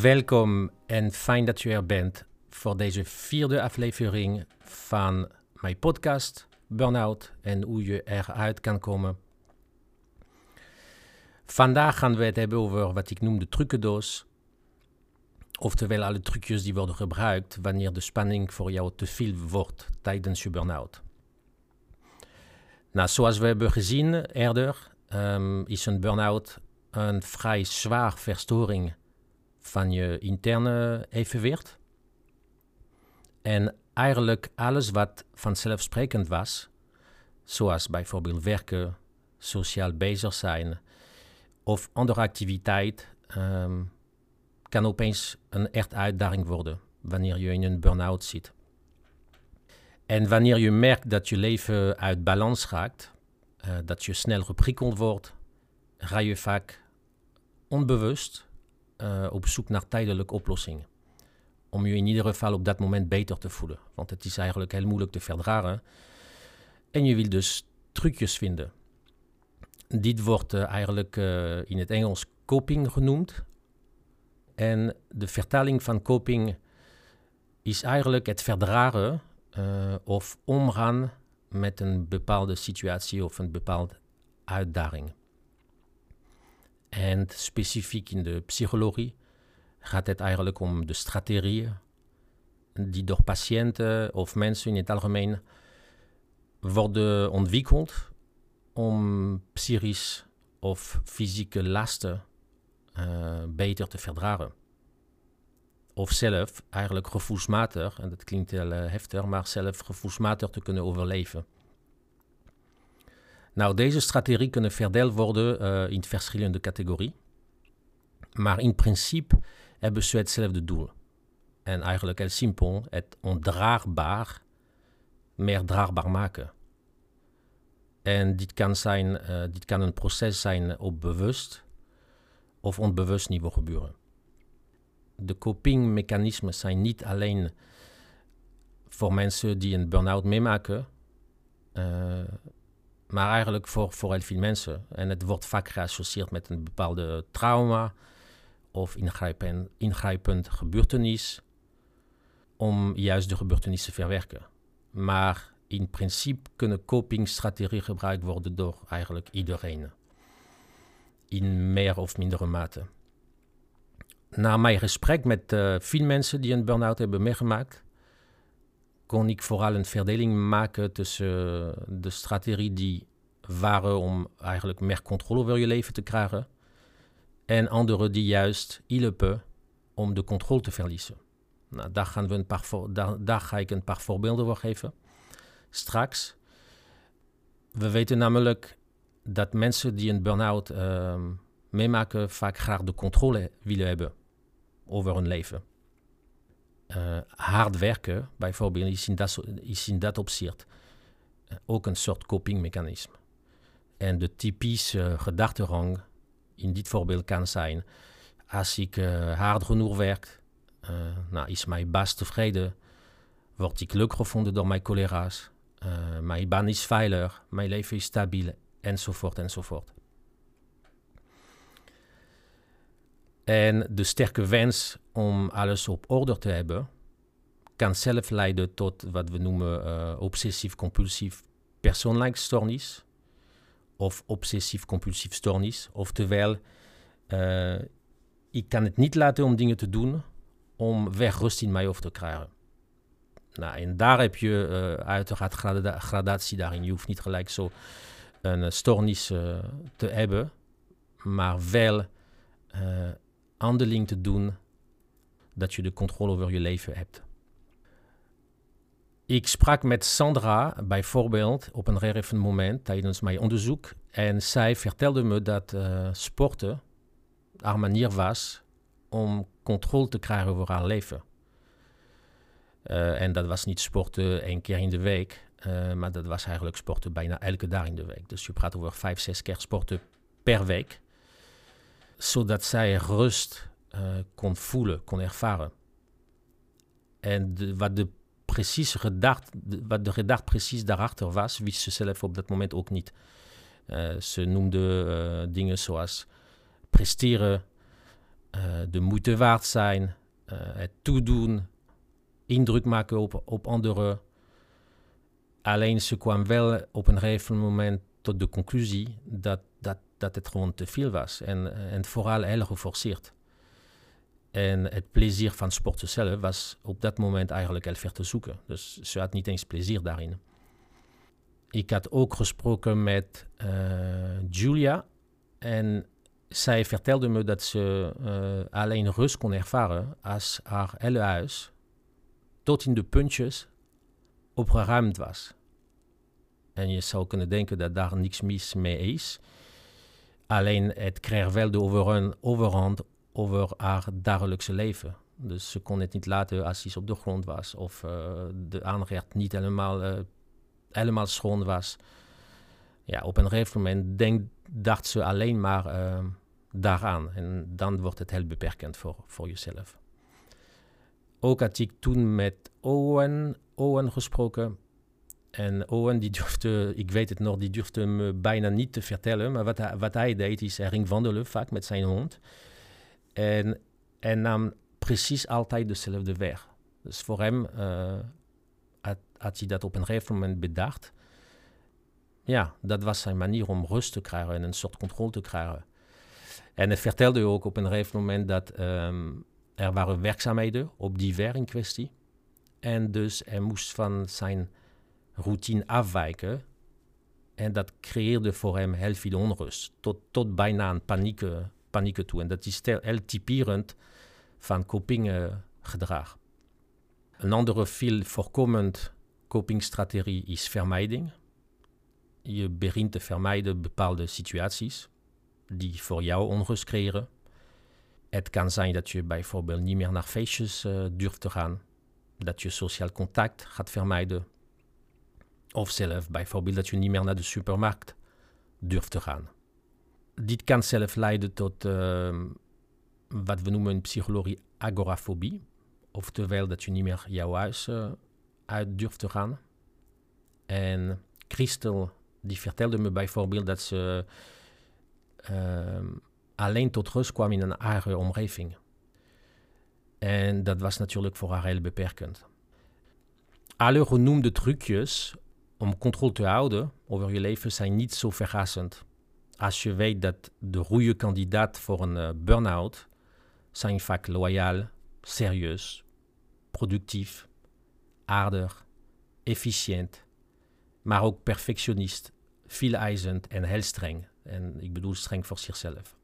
Welkom en fijn dat je er bent voor deze vierde aflevering van mijn podcast Burnout en hoe je eruit kan komen. Vandaag gaan we het hebben over wat ik noem de trucendoos. Oftewel alle trucjes die worden gebruikt wanneer de spanning voor jou te veel wordt tijdens je burn-out. Nou, zoals we hebben gezien eerder, um, is een burn-out een vrij zwaar verstoring van je interne evenwicht. En eigenlijk alles wat vanzelfsprekend was, zoals bijvoorbeeld werken, sociaal bezig zijn of andere activiteit, um, kan opeens een echt uitdaging worden wanneer je in een burn-out zit. En wanneer je merkt dat je leven uit balans raakt, uh, dat je snel geprikkeld wordt, ga je vaak onbewust uh, op zoek naar tijdelijke oplossingen. Om je in ieder geval op dat moment beter te voelen. Want het is eigenlijk heel moeilijk te verdragen. En je wil dus trucjes vinden. Dit wordt uh, eigenlijk uh, in het Engels coping genoemd. En de vertaling van coping is eigenlijk het verdragen of omgaan met een bepaalde situatie of een bepaalde uitdaging. En specifiek in de psychologie gaat het eigenlijk om de strategieën die door patiënten of mensen in het algemeen worden ontwikkeld om psychisch of fysieke lasten uh, beter te verdragen. Of zelf eigenlijk gevoelsmatig, en dat klinkt heel uh, heftig, maar zelf gevoelsmatig te kunnen overleven. Nou, deze strategieën kunnen verdeeld worden uh, in verschillende categorieën. Maar in principe hebben ze hetzelfde doel. En eigenlijk heel simpel, het ondraagbaar meer draagbaar maken. En dit kan, zijn, uh, dit kan een proces zijn op bewust of onbewust niveau gebeuren. De copingmechanismen zijn niet alleen voor mensen die een burn-out meemaken, uh, maar eigenlijk voor, voor heel veel mensen. En het wordt vaak geassocieerd met een bepaalde trauma of ingrijpend, ingrijpend gebeurtenis om juist de gebeurtenis te verwerken. Maar in principe kunnen copingstrategieën gebruikt worden door eigenlijk iedereen. In meer of mindere mate. Na mijn gesprek met uh, veel mensen die een burn-out hebben meegemaakt, kon ik vooral een verdeling maken tussen eh, de strategie die waren om eigenlijk meer controle over je leven te krijgen en andere die juist hielpen om de controle te verliezen. Nou, daar, gaan we een paar daar, daar ga ik een paar voorbeelden voor geven. Straks. We weten namelijk dat mensen die een burn-out uh, meemaken vaak graag de controle willen hebben over hun leven. Uh, hard werken, bijvoorbeeld, is in dat, is in dat opzicht uh, ook een soort copingmechanisme. En de typische gedachtenrang in dit voorbeeld kan zijn: als ik uh, hard genoeg werk, nou, is mijn baas tevreden, word ik leuk gevonden door mijn collega's, mijn baan is veilig, mijn leven is stabiel, enzovoort, enzovoort. En de sterke wens om alles op orde te hebben, kan zelf leiden tot wat we noemen uh, obsessief-compulsief persoonlijkheidsstoornis of obsessief-compulsief stoornis. Oftewel, uh, ik kan het niet laten om dingen te doen om weg rust in mij hoofd te krijgen. Nou, en daar heb je uh, uiteraard grada gradatie daarin. Je hoeft niet gelijk zo een stoornis te hebben, maar wel handeling te doen dat je de controle over je leven hebt. Ik sprak met Sandra bijvoorbeeld op een relevant moment tijdens mijn onderzoek. En zij vertelde me dat uh, sporten haar manier was om controle te krijgen over haar leven. Uh, en dat was niet sporten één keer in de week, uh, maar dat was eigenlijk sporten bijna elke dag in de week. Dus je praat over vijf, zes keer sporten per week. Zodat zij rust kon voelen, kon ervaren. En wat de precies gedacht, wat de gedacht precies daarachter was, wist ze zelf op dat moment ook niet. Uh, ze noemde uh, dingen zoals presteren de moeite waard zijn, het toedoen, indruk maken op, op anderen. Alleen ze kwam wel op een gegeven moment tot de conclusie dat, dat, het gewoon te veel was. En, en vooral heel geforceerd. En het plezier van sporten zelf was op dat moment eigenlijk heel ver te zoeken. Dus ze had niet eens plezier daarin. Ik had ook gesproken met uh, Julia. En zij vertelde me dat ze uh, alleen rust kon ervaren als haar hele huis tot in de puntjes opgeruimd was. En je zou kunnen denken dat daar niks mis mee is. Alleen het kreeg wel de overhand over haar dagelijkse leven. Dus ze kon het niet laten als hij op de grond was of uh, de aanrecht niet helemaal, uh, helemaal schoon was. Ja, op een gegeven moment denk, dacht ze alleen maar uh, daaraan. En dan wordt het heel beperkend voor, voor jezelf. Ook had ik toen met Owen, Owen gesproken. En Owen, die durfde, ik weet het nog, die durfde me bijna niet te vertellen. Maar wat hij, deed, is hij ging wandelen vaak met zijn hond. En hij nam precies altijd dezelfde weg. Dus voor hem uh, had, hij dat op een gegeven moment bedacht. Ja, dat was zijn manier om rust te krijgen en een soort controle te krijgen. En hij vertelde ook op een gegeven moment dat um, er waren werkzaamheden op die ver in kwestie. En dus hij moest van zijn routine afwijken. En dat creëerde voor hem heel veel onrust, tot, tot bijna een paniek, paniek toe. En dat is heel typerend van copinggedrag. Een andere veel voorkomend copingstrategie is vermijding. Je begint te vermijden bepaalde situaties die voor jou onrust creëren. Het kan zijn dat je bijvoorbeeld niet meer naar feestjes uh, durft te gaan, dat je sociaal contact gaat vermijden, of zelf bijvoorbeeld dat je niet meer naar de supermarkt durft te gaan. Dit kan zelf leiden tot uh, wat we noemen in psychologie agorafobie, oftewel dat je niet meer jouw huis uh, uit durft te gaan. En Christel die vertelde me bijvoorbeeld dat ze uh, alleen tot rust kwam in een eigen omgeving. En dat was natuurlijk voor haar heel beperkend. Alle genoemde trucjes om controle te houden over je leven zijn niet zo verrassend. Als je weet dat de goede kandidaat voor een uh, burn-out zijn vaak loyaal, serieus, productief, aardig, efficiënt, maar ook perfectionist, veel eisend en heel streng. En ik bedoel streng voor zichzelf.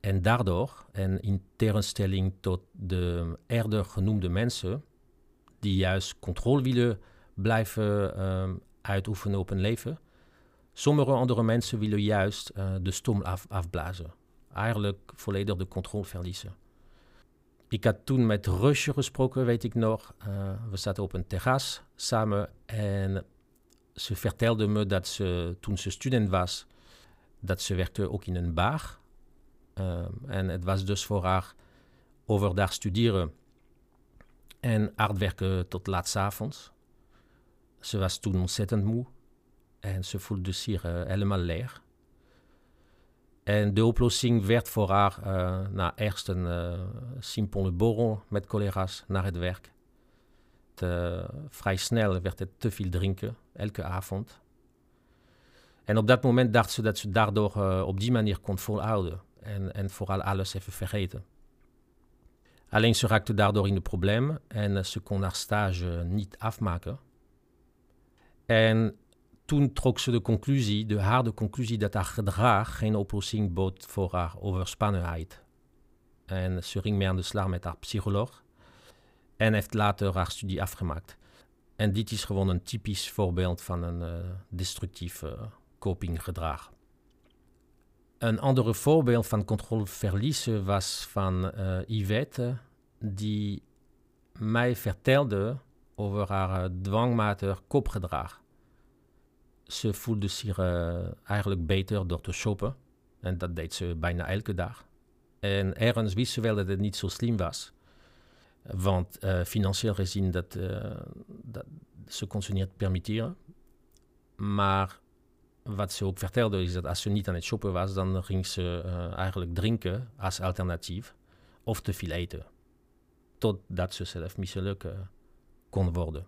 En daardoor, en in tegenstelling tot de eerder genoemde mensen, die juist controle willen blijven uh, uitoefenen op hun leven, sommige andere mensen willen juist uh, de stom af, afblazen. Eigenlijk volledig de controle verliezen. Ik had toen met Rusje gesproken, weet ik nog. Uh, we zaten op een terras samen en ze vertelde me dat ze, toen ze student was, dat ze werkte ook in een bar. Um, en het was dus voor haar overdag studeren en hard werken tot laat avonds. Ze was toen ontzettend moe en ze voelde zich uh, helemaal leeg. En de oplossing werd voor haar uh, eerst een uh, simpele borrel met collega's naar het werk. Te, vrij snel werd het te veel drinken, elke avond. En op dat moment dacht ze dat ze daardoor op die manier kon volhouden en, en vooral alles even vergeten. Alleen ze raakte daardoor in de problemen en eh, ze kon haar stage niet afmaken. En toen trok ze de conclusie, de harde conclusie, dat haar gedrag geen oplossing bood voor haar overspannenheid. En ze ging mee aan de slag met haar psycholoog en heeft later haar studie afgemaakt. En dit is gewoon een typisch voorbeeld van een uh, destructief uh, copinggedrag. Een ander voorbeeld van controleverliezen was van uh, Yvette, die mij vertelde over haar uh, dwangmatig kopgedrag. Ze voelde zich uh, eigenlijk beter door te shoppen. En dat deed ze bijna elke dag. En ergens wist ze wel dat het niet zo slim was. Want financieel gezien, dat, dat, ze kon ze niet permitteren. Maar wat ze ook vertelde is dat als ze niet aan het shoppen was, dan ging ze eigenlijk drinken als alternatief. of te veel eten. Totdat ze zelf uh, kon worden.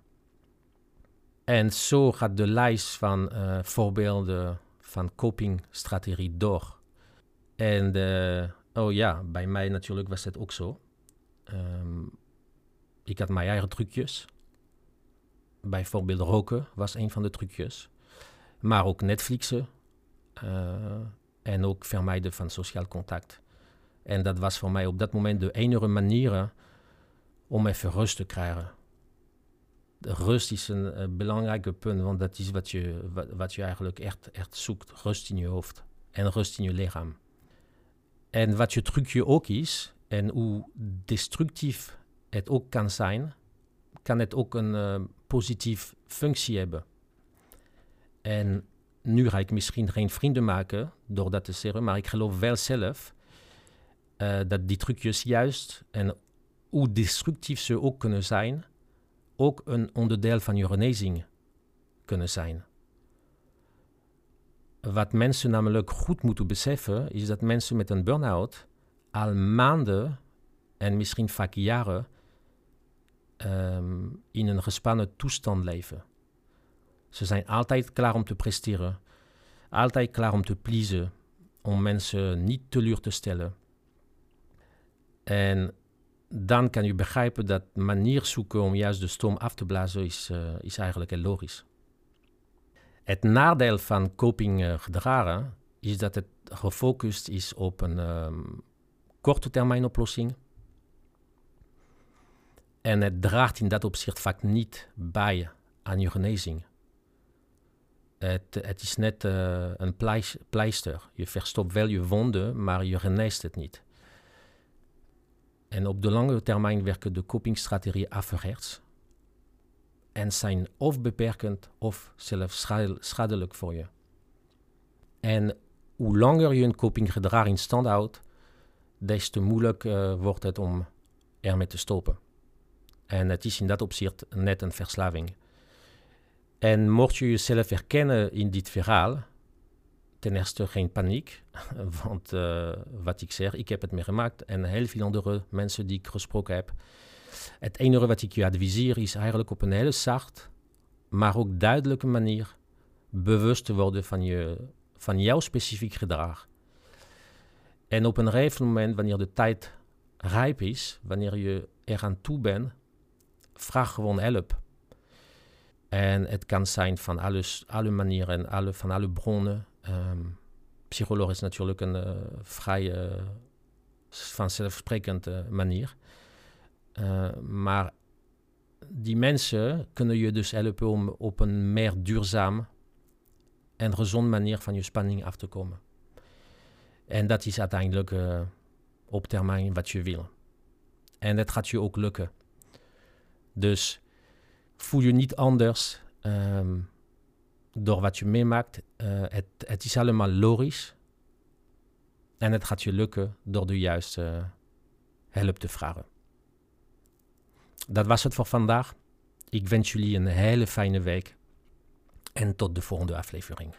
En zo gaat de lijst van uh, voorbeelden van copingstrategie door. En uh, oh ja, bij mij natuurlijk was het ook zo. Um, ik had mijn eigen trucjes. Bijvoorbeeld roken was een van de trucjes. Maar ook Netflixen. Uh, en ook vermijden van sociaal contact. En dat was voor mij op dat moment de enige manier om even rust te krijgen. Rust is een uh, belangrijk punt, want dat is wat je, wat, je eigenlijk echt, echt zoekt. Rust in je hoofd en rust in je lichaam. En wat je trucje ook is, en hoe destructief het ook kan zijn, kan het ook een uh, positief functie hebben. En nu ga ik misschien geen vrienden maken door dat te zeggen, maar ik geloof wel zelf uh, dat die trucjes juist en hoe destructief ze ook kunnen zijn, ook een onderdeel van je genezing kunnen zijn. Wat mensen namelijk goed moeten beseffen, is dat mensen met een burn-out al maanden en misschien vaak jaren um, in een gespannen toestand leven. Ze zijn altijd klaar om te presteren, altijd klaar om te pleasen, om mensen niet teleur te stellen. En dan kan je begrijpen dat manier zoeken om juist de stoom af te blazen is, uh, is eigenlijk heel logisch. Het nadeel van coping gedragen is dat het gefocust is op een um, korte termijn oplossing. En het draagt in dat opzicht vaak niet bij aan je genezing. Het, het is net uh, een pleister. Je verstopt wel je wonden, maar je geneest het niet. En op de lange termijn werken de copingstrategieën averechts. En zijn of beperkend of zelfs schadelijk voor je. En hoe langer je een copinggedrag in stand houdt, des te moeilijker uh, wordt het om ermee te stoppen. En het is in dat opzicht net een verslaving. En mocht je jezelf herkennen in dit verhaal, ten eerste geen paniek, want uh, wat ik zeg, ik heb het meegemaakt en heel veel andere mensen die ik gesproken heb. Het enige wat ik je adviseer is eigenlijk op een hele zacht, maar ook duidelijke manier bewust te worden van, je, van jouw specifiek gedrag. En op een gegeven moment, wanneer de tijd rijp is, wanneer je er aan toe bent, vraag gewoon hulp. En het kan zijn van alles, alle manieren, alle, van alle bronnen. Um, psycholoog is natuurlijk een uh, vrij uh, vanzelfsprekende uh, manier. Uh, maar die mensen kunnen je dus helpen om op een meer duurzaam en gezond manier van je spanning af te komen. En dat is uiteindelijk op termijn wat je wil. En dat gaat je ook lukken. Dus voel je niet anders um, door wat je meemaakt. Uh, het, het, is allemaal logisch. En het gaat je lukken door de juiste hulp te vragen. Dat was het voor vandaag. Ik wens jullie een hele fijne week. En tot de volgende aflevering.